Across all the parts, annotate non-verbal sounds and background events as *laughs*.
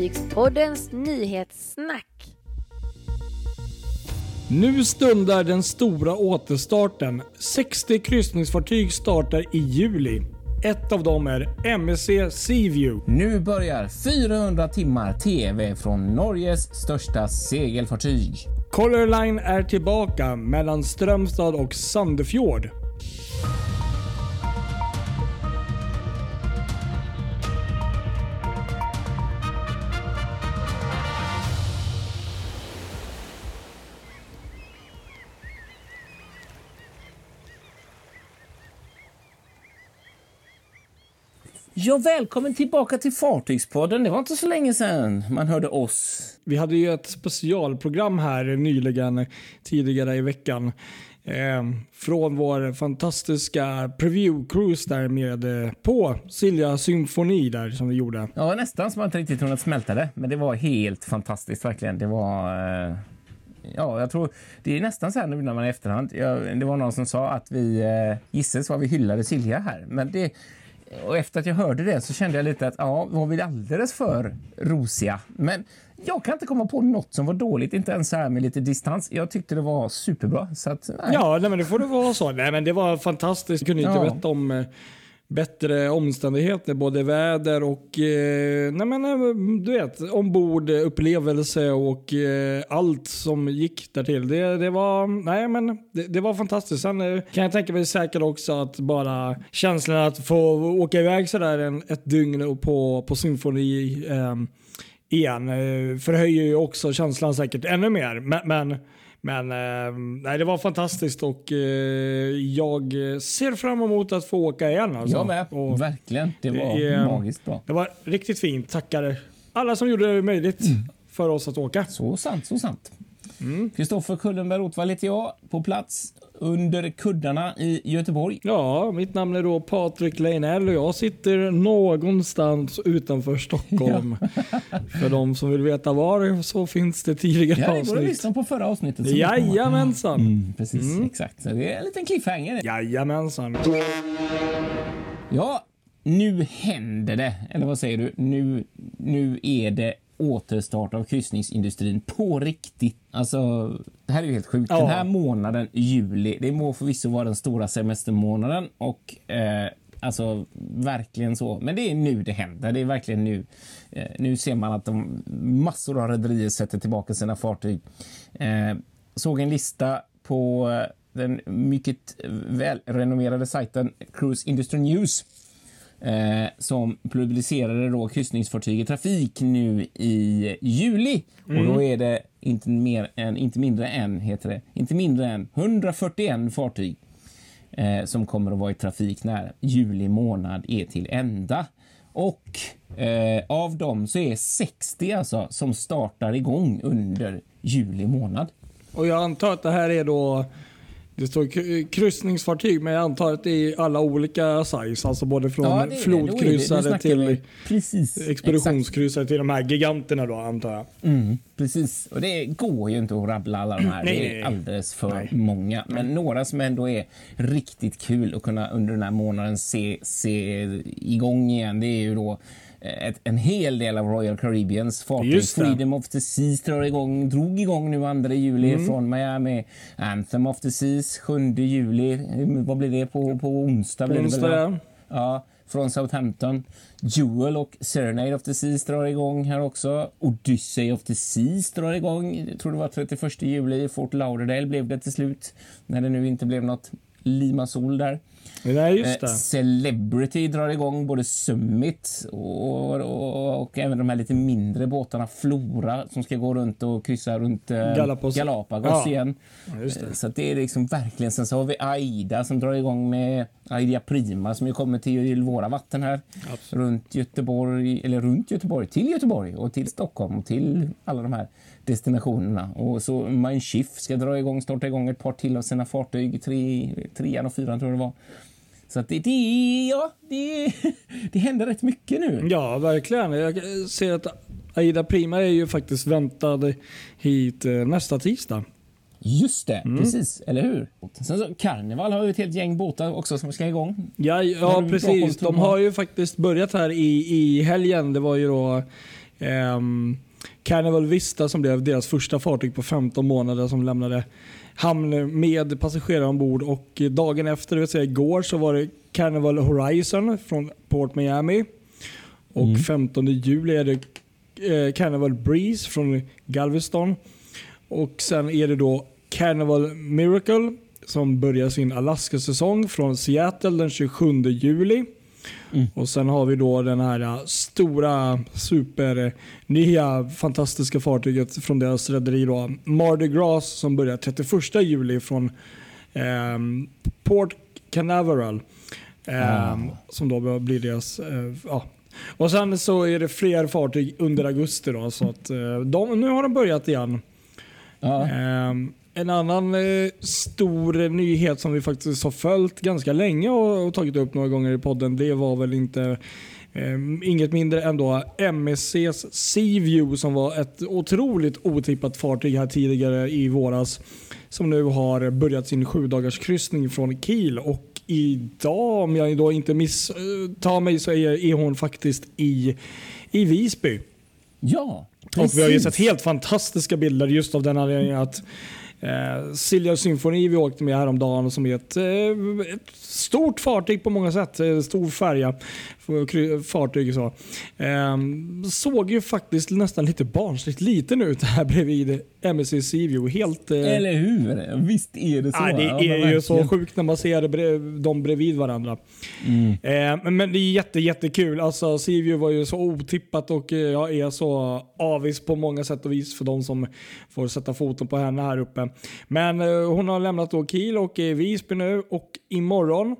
Fartygspoddens nyhetssnack. Nu stundar den stora återstarten. 60 kryssningsfartyg startar i juli. Ett av dem är MSC Seaview. Nu börjar 400 timmar TV från Norges största segelfartyg. Color Line är tillbaka mellan Strömstad och Sandefjord. Ja, välkommen tillbaka till Fartygspodden. Det var inte så länge sedan man hörde oss. Vi hade ju ett specialprogram här nyligen, tidigare i veckan. Eh, från vår fantastiska preview-cruise där med eh, på Silja Symfoni där som vi gjorde. Ja, nästan som man inte riktigt kunnat smälta det. Men det var helt fantastiskt verkligen. Det var... Eh... Ja, jag tror det är nästan så här nu när man i efterhand. Ja, det var någon som sa att vi eh, gissades vad vi hyllade Silja här, men det och efter att jag hörde det så kände jag lite att ja, var vi alldeles för rosiga. Men jag kan inte komma på något som var dåligt, inte ens här med lite distans. Jag tyckte det var superbra. Så att, nej. Ja, nej, men det får det vara så. Nej, men det var fantastiskt. Jag kunde inte ja. veta om eh, bättre omständigheter, både väder och eh, nej men, eh, du vet, ombord, upplevelse och eh, allt som gick därtill. Det, det var, nej, men, det, det var fantastiskt. Sen eh, kan jag tänka mig säkert också att bara känslan att få åka iväg sådär en, ett dygn på, på symfoni eh, igen eh, förhöjer ju också känslan säkert ännu mer. men, men men eh, nej, det var fantastiskt och eh, jag ser fram emot att få åka igen. Alltså. Jag med. Och Verkligen. Det var eh, magiskt bra. Det var riktigt fint. Tackar alla som gjorde det möjligt mm. för oss att åka. Så sant, så sant. Kristoffer mm. Kullenberg Rothvall heter jag på plats under kuddarna i Göteborg. Ja, mitt namn är då Patrik Leinell och jag sitter någonstans utanför Stockholm. *laughs* För de som vill veta var så finns det tidigare ja, avsnitt. Ja, det går att lyssna på förra avsnittet. Jajamensan. Mm, precis, mm. exakt. Så det är en liten cliffhanger. Jajamensan. Ja, nu händer det. Eller vad säger du? Nu, nu är det återstart av kryssningsindustrin på riktigt. Alltså, det här är ju helt sjukt. Ja. Den här månaden, juli, det må förvisso vara den stora semestermånaden och eh, alltså verkligen så. Men det är nu det händer. Det är verkligen nu. Eh, nu ser man att de, massor av rederier sätter tillbaka sina fartyg. Eh, såg en lista på den mycket välrenommerade sajten Cruise Industry News eh, som publicerade då kryssningsfartyg i trafik nu i juli. Mm. Och då mm. är det inte, mer än, inte mindre än, heter det, inte mindre än 141 fartyg eh, som kommer att vara i trafik när juli månad är till ända. Och eh, av dem så är 60 alltså som startar igång under juli månad. Och jag antar att det här är då det står kryssningsfartyg men jag antar att det är alla olika size. Alltså både från ja, flodkryssare till precis, expeditionskryssare till de här giganterna då antar jag. Mm, precis, och det går ju inte att rabbla alla de här. Nej, det är alldeles för nej. många. Men några som ändå är riktigt kul att kunna under den här månaden se, se igång igen. Det är ju då ett, en hel del av Royal Caribbeans fartyg. Freedom of the Seas drar igång, drog igång nu 2 juli mm. från Miami. Anthem of the Seas 7 juli. Vad blir det på, på onsdag? På onsdag, ja. ja. Från Southampton. Jewel och Serenade of the Seas drar igång här också. Odyssey of the Seas drar igång. Jag tror det var 31 juli Fort Lauderdale blev det till slut. När det nu inte blev något Limassol där. Nej, just det. Eh, Celebrity drar igång både Summit och, och, och, även de här lite mindre båtarna. Flora som ska gå runt och kryssa runt eh, Galapagos, Galapagos ja. igen. Det. Eh, så det är liksom verkligen. Sen så har vi Aida som drar igång med Aida Prima som ju kommer till våra vatten här. Absolut. Runt Göteborg, eller runt Göteborg, till Göteborg och till Stockholm och till alla de här destinationerna. Och så Mein Schiff ska dra igång, starta igång ett par till av sina fartyg. Tre, trean och fyran tror jag det var. Så att det, det, ja, det, *laughs* det händer rätt mycket nu. Ja, verkligen. Jag ser att Aida Prima är ju faktiskt väntad hit eh, nästa tisdag. Just det, mm. precis. Eller hur? Sen så, Carnival har ju ett helt gäng båtar också som ska igång. Ja, ja precis. De har ju faktiskt börjat här i, i helgen. Det var ju då Um, Carnival Vista som blev deras första fartyg på 15 månader som lämnade hamn med passagerare ombord och dagen efter, det vill säga igår, så var det Carnival Horizon från Port Miami. Och mm. 15 juli är det eh, Carnival Breeze från Galveston. Och sen är det då Carnival Miracle som börjar sin Alaska-säsong från Seattle den 27 juli. Mm. Och Sen har vi då den här äh, stora, super, nya, fantastiska fartyget från deras rederi Mardi Gras som börjar 31 juli från eh, Port Canaveral. Eh, mm. Som då blir deras... Eh, ja. Och Sen så är det fler fartyg under augusti. Då, så att, eh, de, nu har de börjat igen. Mm. En annan eh, stor nyhet som vi faktiskt har följt ganska länge och, och tagit upp några gånger i podden, det var väl inte eh, inget mindre än då MSCs Seaview som var ett otroligt otippat fartyg här tidigare i våras. Som nu har börjat sin sju dagars kryssning från Kiel och idag, om jag då inte misstar mig, så är, är hon faktiskt i, i Visby. Ja, precis. Och vi har ju sett helt fantastiska bilder just av den anledningen att Eh, Silja Symphony vi åkte med häromdagen som är ett, eh, ett stort fartyg på många sätt. Eh, stor färja. Fartyg så. Eh, såg ju faktiskt nästan lite barnsligt liten ut här bredvid MSC Seaview. Helt, eh, Eller hur? Visst är det så. Nej, det är ja, ju så sjukt när man ser dem bredvid varandra. Mm. Eh, men det är jätte, jättekul. Alltså, Seaview var ju så otippat och jag är så avis på många sätt och vis för de som får sätta foten på henne här uppe. Men eh, hon har lämnat då Kiel och är i Visby nu och imorgon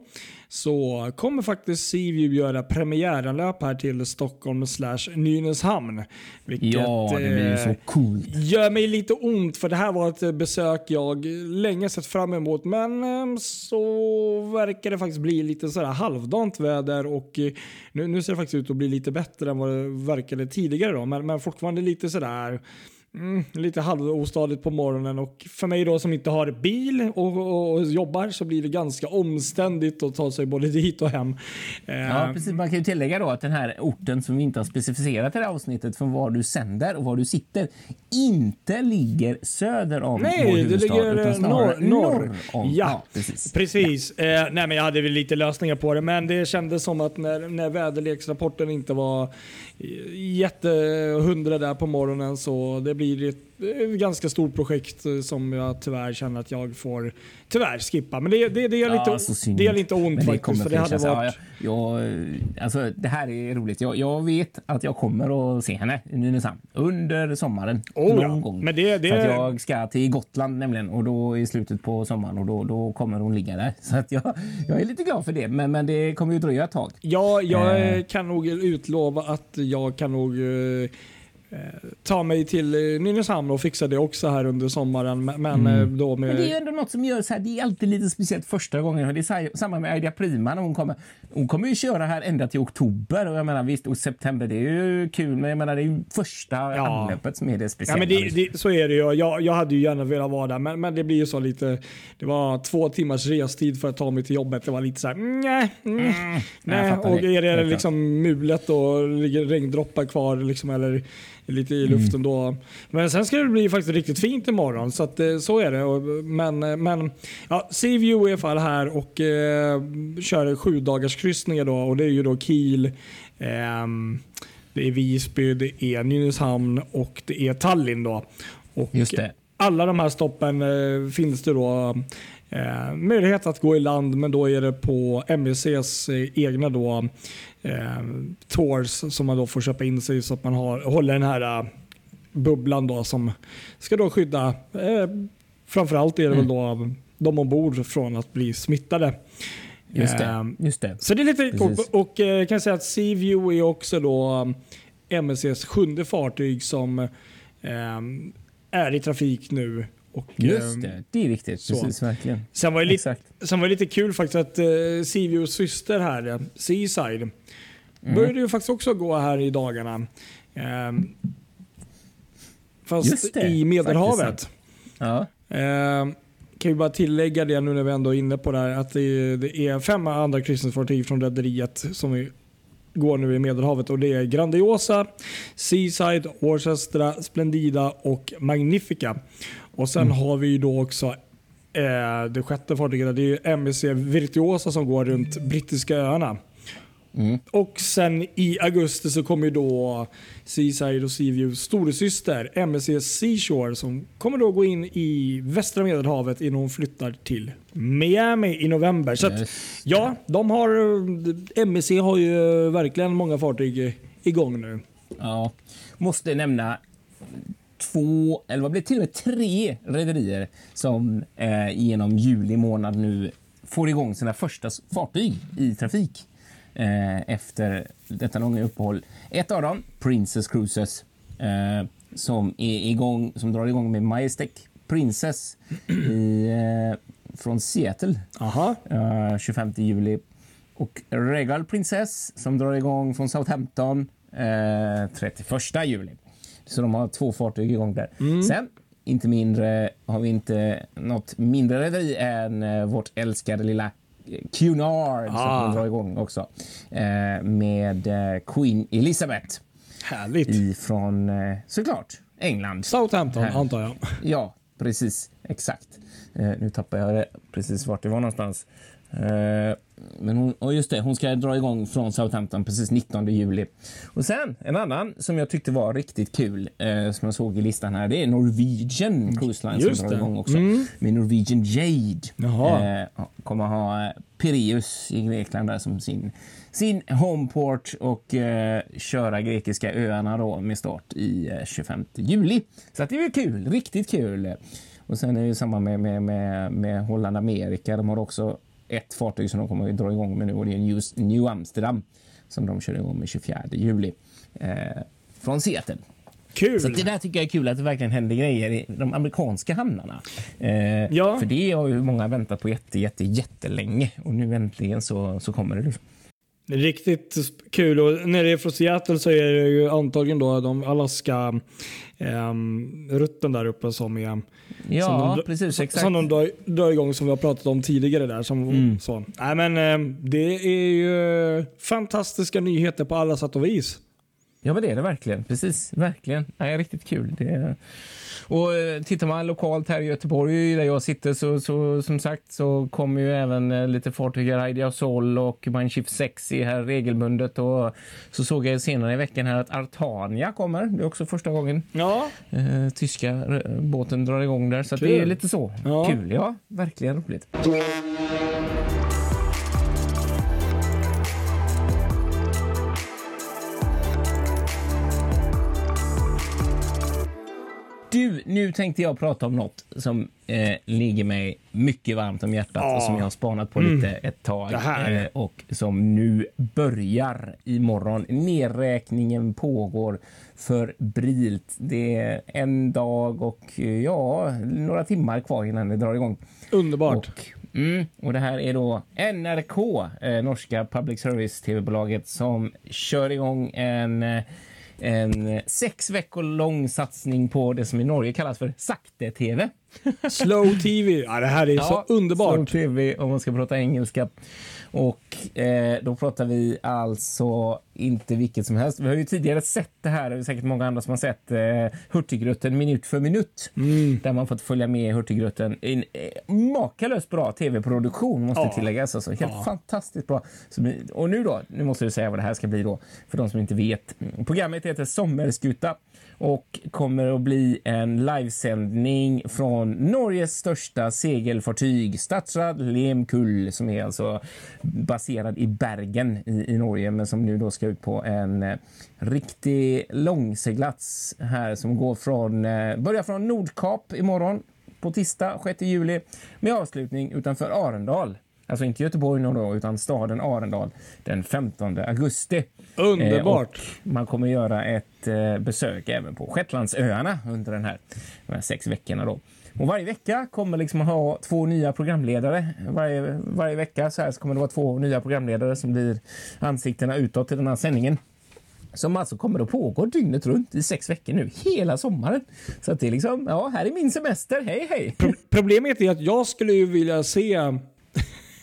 så kommer faktiskt Seaview göra premiäranlöp här till Stockholm slash Nynäshamn. Vilket, ja, det blir så eh, coolt. Gör mig lite ont för det här var ett besök jag länge sett fram emot. Men eh, så verkar det faktiskt bli lite sådär halvdant väder och nu, nu ser det faktiskt ut att bli lite bättre än vad det verkade tidigare. Då. Men, men fortfarande lite sådär Mm, lite halvostadigt på morgonen och för mig då som inte har bil och, och, och, jobbar så blir det ganska omständigt att ta sig både dit och hem. Ja, eh, precis. Man kan ju tillägga då att den här orten som vi inte har specificerat i det här avsnittet från var du sänder och var du sitter inte ligger söder om Nej, vår huvudstad. Det ligger utan norr, norr. om. Ja, ja, precis. precis. Ja. Eh, nej, men jag hade väl lite lösningar på det, men det kändes som att när, när väderleksrapporten inte var jättehundra där på morgonen så det blir ett ett ganska stort projekt eh, som jag tyvärr känner att jag får tyvärr skippa. Men det, det, det, är, lite, ja, det är lite ont det faktiskt. För det, hade varit... ja, jag, alltså, det här är roligt. Jag, jag, vet att jag kommer att se henne i Nynäshamn under sommaren. Oh, någon ja. gång. Men det, det... För att jag ska till Gotland nämligen och då i slutet på sommaren och då, då kommer hon ligga där. *laughs* Så att jag, jag är lite glad för det. Men, men det kommer ju dröja ett tag. Ja, jag eh. kan nog utlova att jag kan nog eh, Eh, ta mig till eh, Nynäshamn och fixa det också här under sommaren. Men, mm. Eh, då med... men det är ju ändå något som gör så här, det är alltid lite speciellt första gången. Det är samma med Aida Prima när hon kommer. Hon kommer ju köra här ända till oktober och jag menar visst, och september det är ju kul, men jag menar det är ju första ja. anlöpet som är det speciella. Ja, men det, det, så är det ju. Jag, jag hade ju gärna velat vara där, men, men det blir ju så lite. Det var två timmars restid för att ta mig till jobbet. Det var lite så här, nej, mm, nej. Och är det liksom mulet och ligger regndroppar kvar liksom eller lite i luften mm. då. Men sen ska det bli faktiskt riktigt fint imorgon. Så, att, eh, så är det. Men, eh, men ja, är i alla fall här och eh, kör sju dagars kryssningar då. Och det är ju då Kiel, eh, det är Visby, det är Nynäshamn och det är Tallinn. Då. Och Just det. Alla de här stoppen eh, finns det då eh, möjlighet att gå i land men då är det på MVCs eh, egna då, eh, tours som man då får köpa in sig så att man har, håller den här uh, bubblan då som ska då skydda eh, framförallt är det mm. väl då de ombord från att bli smittade. Just det. Eh, Just det. Så det är lite coolt. Och eh, kan säga att Seaview är också då MSCs sjunde fartyg som eh, är i trafik nu och, Just ehm, det, det är viktigt. Så. Precis, verkligen. Sen var, det lite, sen var det lite kul faktiskt att uh, Sivios syster här, Seaside, mm. började ju faktiskt också gå här i dagarna. Um, fast det, i Medelhavet. Ja. Uh, kan vi bara tillägga det nu när vi ändå är inne på det här, att det, det är fem andra kryssningsfartyg från rederiet som går nu i Medelhavet och det är Grandiosa, Seaside, Orchestra, Splendida och Magnifica. Och sen mm. har vi då också eh, det sjätte fartyget, det är MSC Virtuosa som går runt Brittiska öarna. Mm. Och sen i augusti så kommer då Seaside och Seaviews storasyster MSC Seashore som kommer då gå in i västra medelhavet innan hon flyttar till Miami i november. Så att, ja, de har, MSC har ju verkligen många fartyg igång nu. Ja, måste nämna två, eller vad blir det, till och med tre rederier som eh, genom juli månad nu får igång sina första fartyg i trafik eh, efter detta långa uppehåll. Ett av dem, Princess Cruises, eh, som är igång, som drar igång med Majestic Princess i, eh, från Seattle. Aha. 25 eh, juli. Och Regal Princess som drar igång från Southampton 31 eh, juli. Så de har två fartyg igång där. Mm. Sen inte mindre har vi inte något mindre rederi än eh, vårt älskade lilla Cunard ah. som kommer dra igång också. Eh, med eh, Queen Elizabeth. Härligt. Ifrån, eh, såklart, England. Southampton Här. antar jag. Ja, precis. Exakt. Eh, nu tappar jag det precis vart det var någonstans. Eh, men hon, och just det, hon ska dra igång från Southampton precis 19 juli. Och sen en annan som jag tyckte var riktigt kul eh, som jag såg i listan här. Det är Norwegian Cruise Line just som drar igång också mm. med Norwegian Jade. Eh, kommer ha eh, Pireus i Grekland där som sin sin homeport och eh, köra grekiska öarna då med start i eh, 25 juli. Så det är kul, riktigt kul. Och sen är det samma med, med, med, med Holland Amerika. De har också ett fartyg som de kommer att dra igång med nu och det är New, New Amsterdam som de kör igång med 24 juli eh, från Seattle. Kul! Så det där tycker jag är kul att det verkligen händer grejer i de amerikanska hamnarna. Eh, ja. För det har ju många väntat på jätte, jätte, jättelänge och nu äntligen så, så kommer det. Liksom. Riktigt kul. Och när det är från Seattle så är det ju antagligen då de Alaska um, rutten där uppe som är Ja, som de, precis. Exakt. Som de drar, drar igång som vi har pratat om tidigare där. Som, mm. så. Nej, men, um, det är ju fantastiska nyheter på alla sätt och vis. Ja, men det är det verkligen. Precis, verkligen. Nej, riktigt kul. Det är... Och eh, tittar man lokalt här i Göteborg där jag sitter så, så som sagt så kommer ju även eh, lite fartyg här, Idea Sol och Mindshift 60 här regelbundet och så såg jag senare i veckan här att Artania kommer. Det är också första gången ja. eh, tyska båten drar igång där så det är lite så. Ja. Kul, ja. Verkligen roligt. Du, nu tänkte jag prata om något som eh, ligger mig mycket varmt om hjärtat oh. och som jag har spanat på mm. lite ett tag eh, och som nu börjar imorgon. Nedräkningen pågår för Brilt. Det är en dag och ja, några timmar kvar innan det drar igång. Underbart. Och, mm, och det här är då NRK, eh, norska public service tv-bolaget som kör igång en eh, en sex veckor lång satsning på det som i Norge kallas för sakte-tv. Slow TV. Ja, det här är ja, så underbart. Slow TV om man ska prata engelska. Och eh, då pratar vi alltså inte vilket som helst. Vi har ju tidigare sett det här, det är säkert många andra som har sett eh, Hurtigruten minut för minut. Mm. Där man fått följa med Hurtigruten. En eh, makalöst bra tv-produktion måste ja. tilläggas. Alltså, helt ja. fantastiskt bra. Så, och nu då, nu måste du säga vad det här ska bli då för de som inte vet. Programmet heter Sommerskuta och kommer att bli en livesändning från Norges största segelfartyg Statsrad Lemkull som är alltså baserad i Bergen i, i Norge men som nu då ska ut på en eh, riktig långseglats här som går från, eh, börjar från Nordkap imorgon på tisdag 6 juli med avslutning utanför Arendal. Alltså inte Göteborg då, utan staden Arendal den 15 augusti. Underbart! Eh, man kommer göra ett eh, besök även på Shetlandsöarna under den här, de här sex veckorna. Då. Och varje vecka kommer liksom ha två nya programledare. Varje, varje vecka så, här så kommer det vara två nya programledare som blir ansiktena utåt i den här sändningen som alltså kommer att pågå dygnet runt i sex veckor nu, hela sommaren. Så att det är liksom, ja, här är min semester, hej hej! Pro problemet är att jag skulle ju vilja se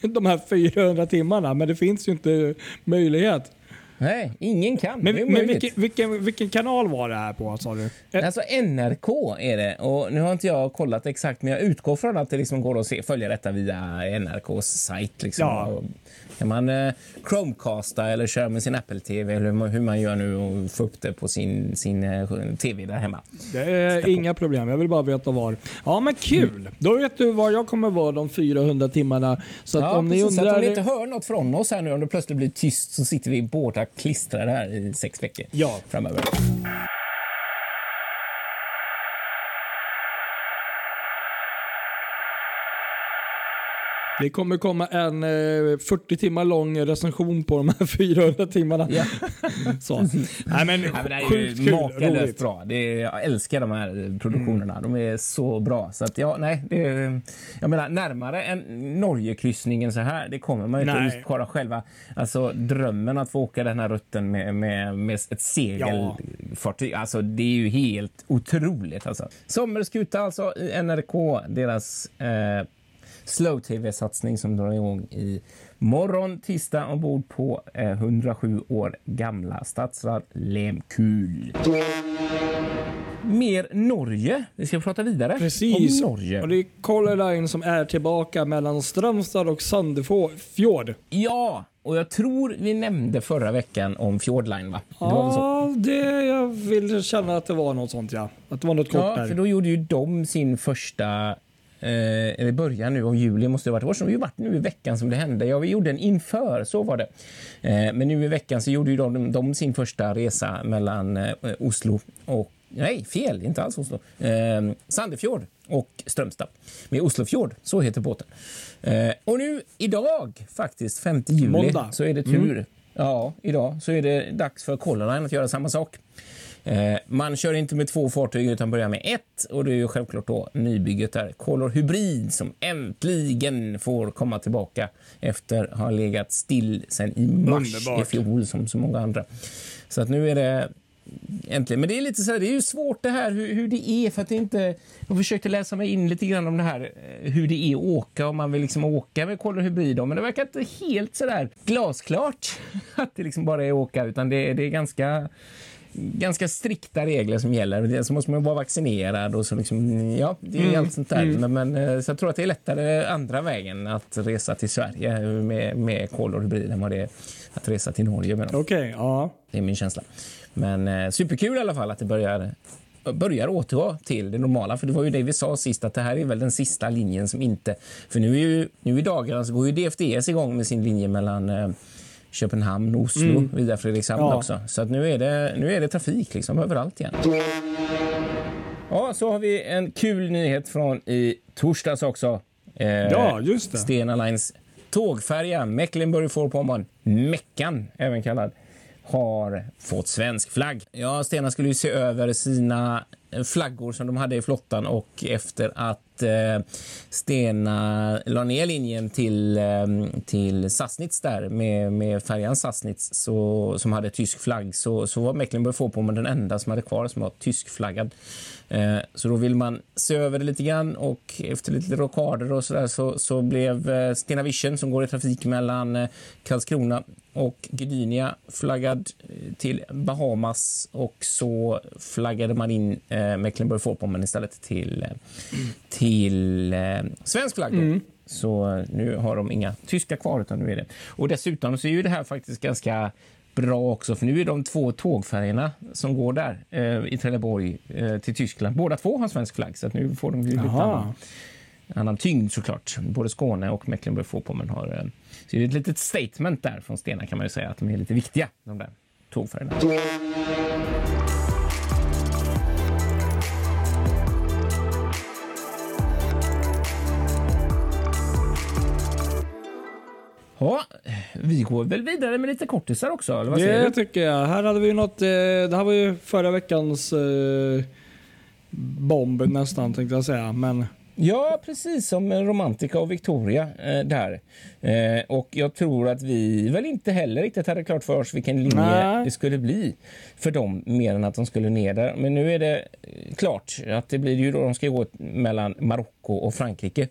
de här 400 timmarna, men det finns ju inte möjlighet. Nej, ingen kan. Men, men vilken, vilken, vilken, kanal var det här på, sa du? Alltså NRK är det. Och nu har inte jag kollat exakt, men jag utgår från att det liksom går att se, följa detta via NRKs sajt. Liksom. Ja. Kan man eh, Chromecasta eller köra med sin Apple TV eller hur man gör nu och få upp det på sin, sin eh, TV där hemma. Det är inga problem. Jag vill bara veta var. Ja, men kul. Mm. Då vet du var jag kommer vara de 400 timmarna. Så ja, om, ni undrar... så att om ni inte hör något från oss här nu, om det plötsligt blir tyst så sitter vi båda klistrade här i sex veckor ja. framöver. Det kommer komma en eh, 40 timmar lång recension på de här *laughs* 400 timmarna. Ja. *laughs* så. Nej, men, ja, men det är sjukt ju makalöst bra. Det är, jag älskar de här produktionerna. Mm. De är så bra. Så att, ja, nej, det är, jag menar, närmare än Norgekryssningen så här, det kommer man inte just kolla själva. Alltså drömmen att få åka den här rutten med, med, med ett segelfartyg. Ja. Alltså, det är ju helt otroligt. Alltså. Sommerskuta alltså i NRK, deras eh, slow-tv-satsning som drar igång i morgon tisdag ombord på 107 eh, år gamla Stadsrad Lemkul. Mer Norge. Vi ska prata vidare Precis. om Norge. Och det är Color Line som är tillbaka mellan Strömstad och Sandefjord. Ja, och jag tror vi nämnde förra veckan om Fjordline va? Ja, det, det jag vill känna att det var något sånt ja. Att det var något kort ja, där. för då gjorde ju de sin första Eh, eller början nu av juli måste det ha varit. Det måste varit nu i veckan som det hände. Ja, vi gjorde en inför, så var det. Eh, men nu i veckan så gjorde ju de, de sin första resa mellan eh, Oslo och Nej, fel, inte alls Oslo. Eh, Sandefjord och Strömstad. Med Oslofjord, så heter båten. Eh, och nu idag, faktiskt, 5 juli, Måndag. så är det tur. Mm. Ja, idag så är det dags för Colorline att göra samma sak. Eh, man kör inte med två fartyg utan börjar med ett och det är ju självklart då nybygget där Color Hybrid som äntligen får komma tillbaka efter att ha legat still sen i mars Underbart. i fjol som så många andra. Så att nu är det äntligen. Men det är lite så här, det är ju svårt det här hur, hur, det är för att det inte... Jag försökte läsa mig in lite grann om det här eh, hur det är att åka om man vill liksom åka med Color Hybrid men det verkar inte helt så där glasklart *laughs* att det liksom bara är att åka utan det, det är ganska ganska strikta regler som gäller. Så måste man vara vaccinerad och så liksom, ja, det är mm. allt sånt där. Mm. Men, eh, så jag tror att det är lättare andra vägen att resa till Sverige med, med kol och hybrid än vad det är att resa till Norge med dem. Okay, ja. Det är min känsla. Men eh, superkul i alla fall att det börjar börjar återgå till det normala. För det var ju det vi sa sist att det här är väl den sista linjen som inte... För nu, är ju, nu i dagarna så går ju DFDS igång med sin linje mellan eh, Köpenhamn, Oslo, mm. via Fredrikshamn ja. också. Så att nu, är det, nu är det trafik liksom överallt igen. Ja, så har vi en kul nyhet från i torsdags också. Eh, ja, just det. Stena Lines tågfärja Mecklenburg-Vorpommern, Meckan även kallad, har fått svensk flagg. Ja, Stena skulle ju se över sina flaggor som de hade i flottan och efter att eh, Stena la ner linjen till, eh, till Sassnitz där med, med färjan Sassnitz så, som hade tysk flagg så, så var Mecklenburg-Vorpommern den enda som hade kvar som var tyskflaggad. Eh, så då vill man se över det lite grann och efter lite rockader och så där så, så blev eh, Stena Vision som går i trafik mellan eh, Karlskrona och Gdynia flaggad eh, till Bahamas och så flaggade man in eh, Mecklenburg-Vorpommern istället till, eh, till eh, svensk flagg. Mm. Så nu har de inga tyska kvar utan nu är det. Och dessutom så är ju det här faktiskt ganska bra också för nu är de två tågfärjorna som går där eh, i Trelleborg eh, till Tyskland. Båda två har svensk flagg så nu får de lite annan, annan tyngd såklart. Både Skåne och Mecklenburg-Vorpommern har eh, så det är ett litet statement där från Stena kan man ju säga att de är lite viktiga de där tågfärjorna. Ja, vi går väl vidare med lite kortisar också? Eller vad det tycker jag. Här hade vi något, eh, det här var ju förra veckans eh, bomb nästan tänkte jag säga. Men Ja, precis som Romantica och Victoria eh, där. Eh, och jag tror att vi väl inte heller riktigt hade klart för oss vilken linje Nej. det skulle bli för dem mer än att de skulle ner där. Men nu är det klart att det blir ju då de ska gå mellan Marocko och Frankrike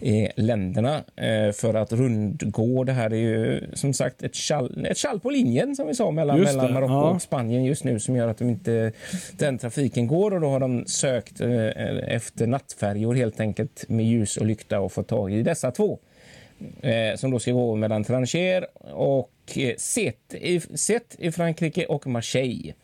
i länderna eh, för att rundgå det här. är ju som sagt ett skall, ett på linjen som vi sa mellan, mellan Marocko ja. och Spanien just nu som gör att de inte, den trafiken går och då har de sökt eh, efter nattfärjor helt enkelt med ljus och lykta och fått tag i dessa två eh, som då ska gå mellan Trancher och eh, Set i, Set i Frankrike och Marseille.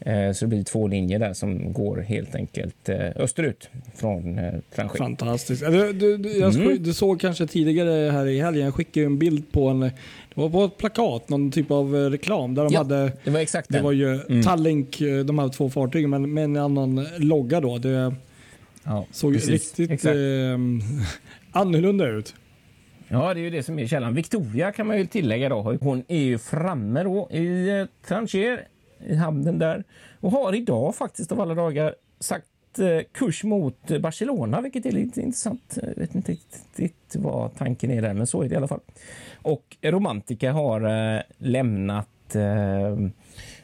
Eh, så det blir två linjer där som går helt enkelt eh, österut från eh, Trancher. Fantastiskt. Du, du, du, mm. du, såg kanske tidigare här i helgen, jag skickade en bild på en det var på ett plakat, någon typ av reklam där de ja, hade... Det var exakt Det var ju mm. Tallink, de här två fartygen, men med en annan logga då. Det ja, såg precis, riktigt eh, *laughs* annorlunda ut. Ja, det är ju det som är källan. Victoria kan man ju tillägga då. Hon är ju framme då i eh, Trancher, i hamnen där och har idag faktiskt av alla dagar sagt eh, kurs mot Barcelona, vilket är lite intressant. Jag vet inte riktigt vad tanken är där, men så är det i alla fall. Och Romantica har eh, lämnat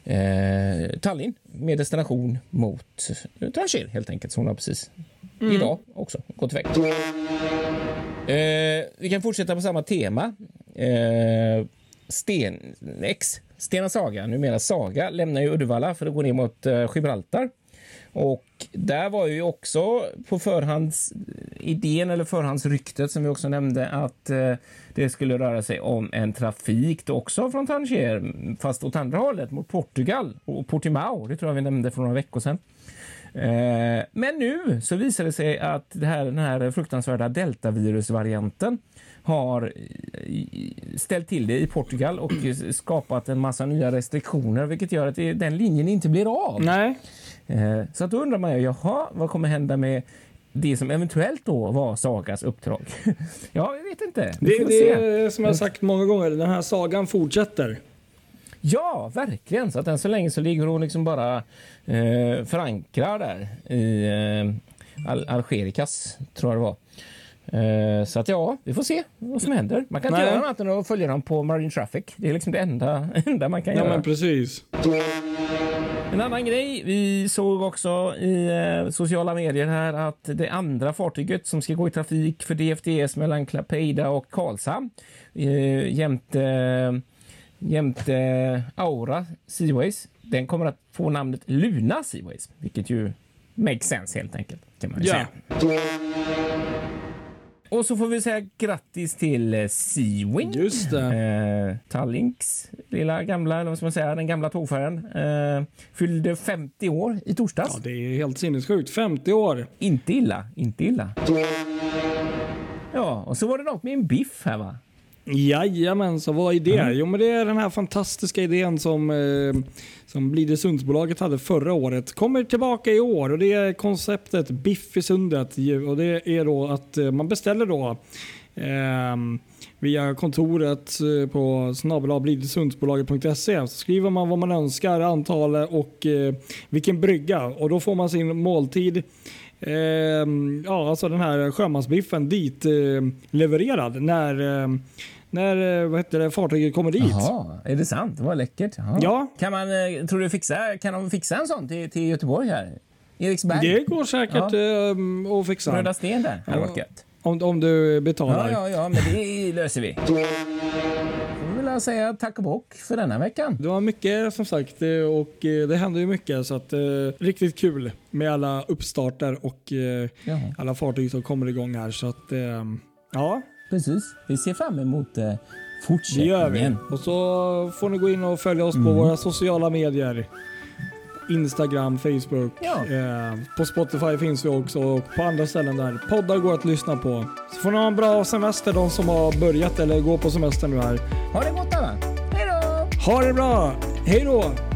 eh, Tallinn med destination mot Trancher helt enkelt. Så hon har precis mm. idag också gått iväg. Eh, vi kan fortsätta på samma tema. Eh, Sten, X, Stena Saga, numera Saga, lämnar ju Uddevalla för att gå ner mot eh, Gibraltar. Och där var ju också på förhandsidén eller förhandsryktet som vi också nämnde att eh, det skulle röra sig om en trafik då också från Tanger fast åt andra hållet mot Portugal och Portimao. Det tror jag vi nämnde för några veckor sedan. Eh, men nu så visar det sig att det här, den här fruktansvärda deltavirusvarianten har eh, ställt till det i Portugal och skapat en massa nya restriktioner vilket gör att den linjen inte blir av. Nej. Eh, så att då undrar man ju, jaha, vad kommer hända med det som eventuellt då var Sagas uppdrag? *laughs* ja, vi vet inte. Det, det är som jag sagt många gånger, den här sagan fortsätter. Ja, verkligen. Så att än så länge så ligger hon liksom bara eh, förankrad där i eh, Al Algerikas, tror jag det var. Eh, så att ja, vi får se vad som händer. Man kan inte göra annat än att följa dem på Marine Traffic. Det är liksom det enda, *laughs* enda man kan ja, göra. Men precis. En annan grej. Vi såg också i eh, sociala medier här att det andra fartyget som ska gå i trafik för DFDS mellan Klapeida och Karlshamn eh, jämte jämte Aura Seaways. Den kommer att få namnet Luna Seaways, vilket ju makes sense helt enkelt. Kan man ju yeah. säga. Och så får vi säga grattis till eh, Seawind. Just det. Eh, Tallinks lilla gamla, eller vad ska man säga, den gamla tågfärjan. Eh, fyllde 50 år i torsdags. Ja, det är helt sinnessjukt. 50 år. Inte illa, inte illa. Ja, och så var det något med en biff här va? Jajamensan, vad är det? Mm. Jo men det är den här fantastiska idén som, eh, som Blidösundsbolaget hade förra året. Kommer tillbaka i år och det är konceptet Biff i sundet. Och det är då att eh, man beställer då eh, via kontoret eh, på snabelablidesundsbolaget.se. Så skriver man vad man önskar, antal och eh, vilken brygga och då får man sin måltid Eh, ja, alltså den här sjömansbiffen dit eh, levererad när eh, när eh, vad heter det, fartyget kommer dit. Jaha, är det sant? Det var läckert. Jaha. Ja. Kan, man, eh, tror du fixa, kan de fixa en sån till, till Göteborg här? Eriksberg? Det går säkert ja. uh, att fixa. Röda Sten där, hade varit gött. Om, om du betalar. Ja, ja, ja, men det löser vi. Jag vill säga tack och bock för denna veckan. Det var mycket som sagt eh, och det händer ju mycket så att uh, riktigt kul med alla uppstarter och uh, alla fartyg som kommer igång här så att uh, ja, Precis. Vi ser fram emot eh, fortsättningen. Det gör vi. Och så får ni gå in och följa oss mm. på våra sociala medier. Instagram, Facebook. Ja. Eh, på Spotify finns vi också och på andra ställen där poddar går att lyssna på. Så får ni ha en bra semester de som har börjat eller går på semester nu här. Ha det gott alla. Hej då! Ha det bra. Hej då!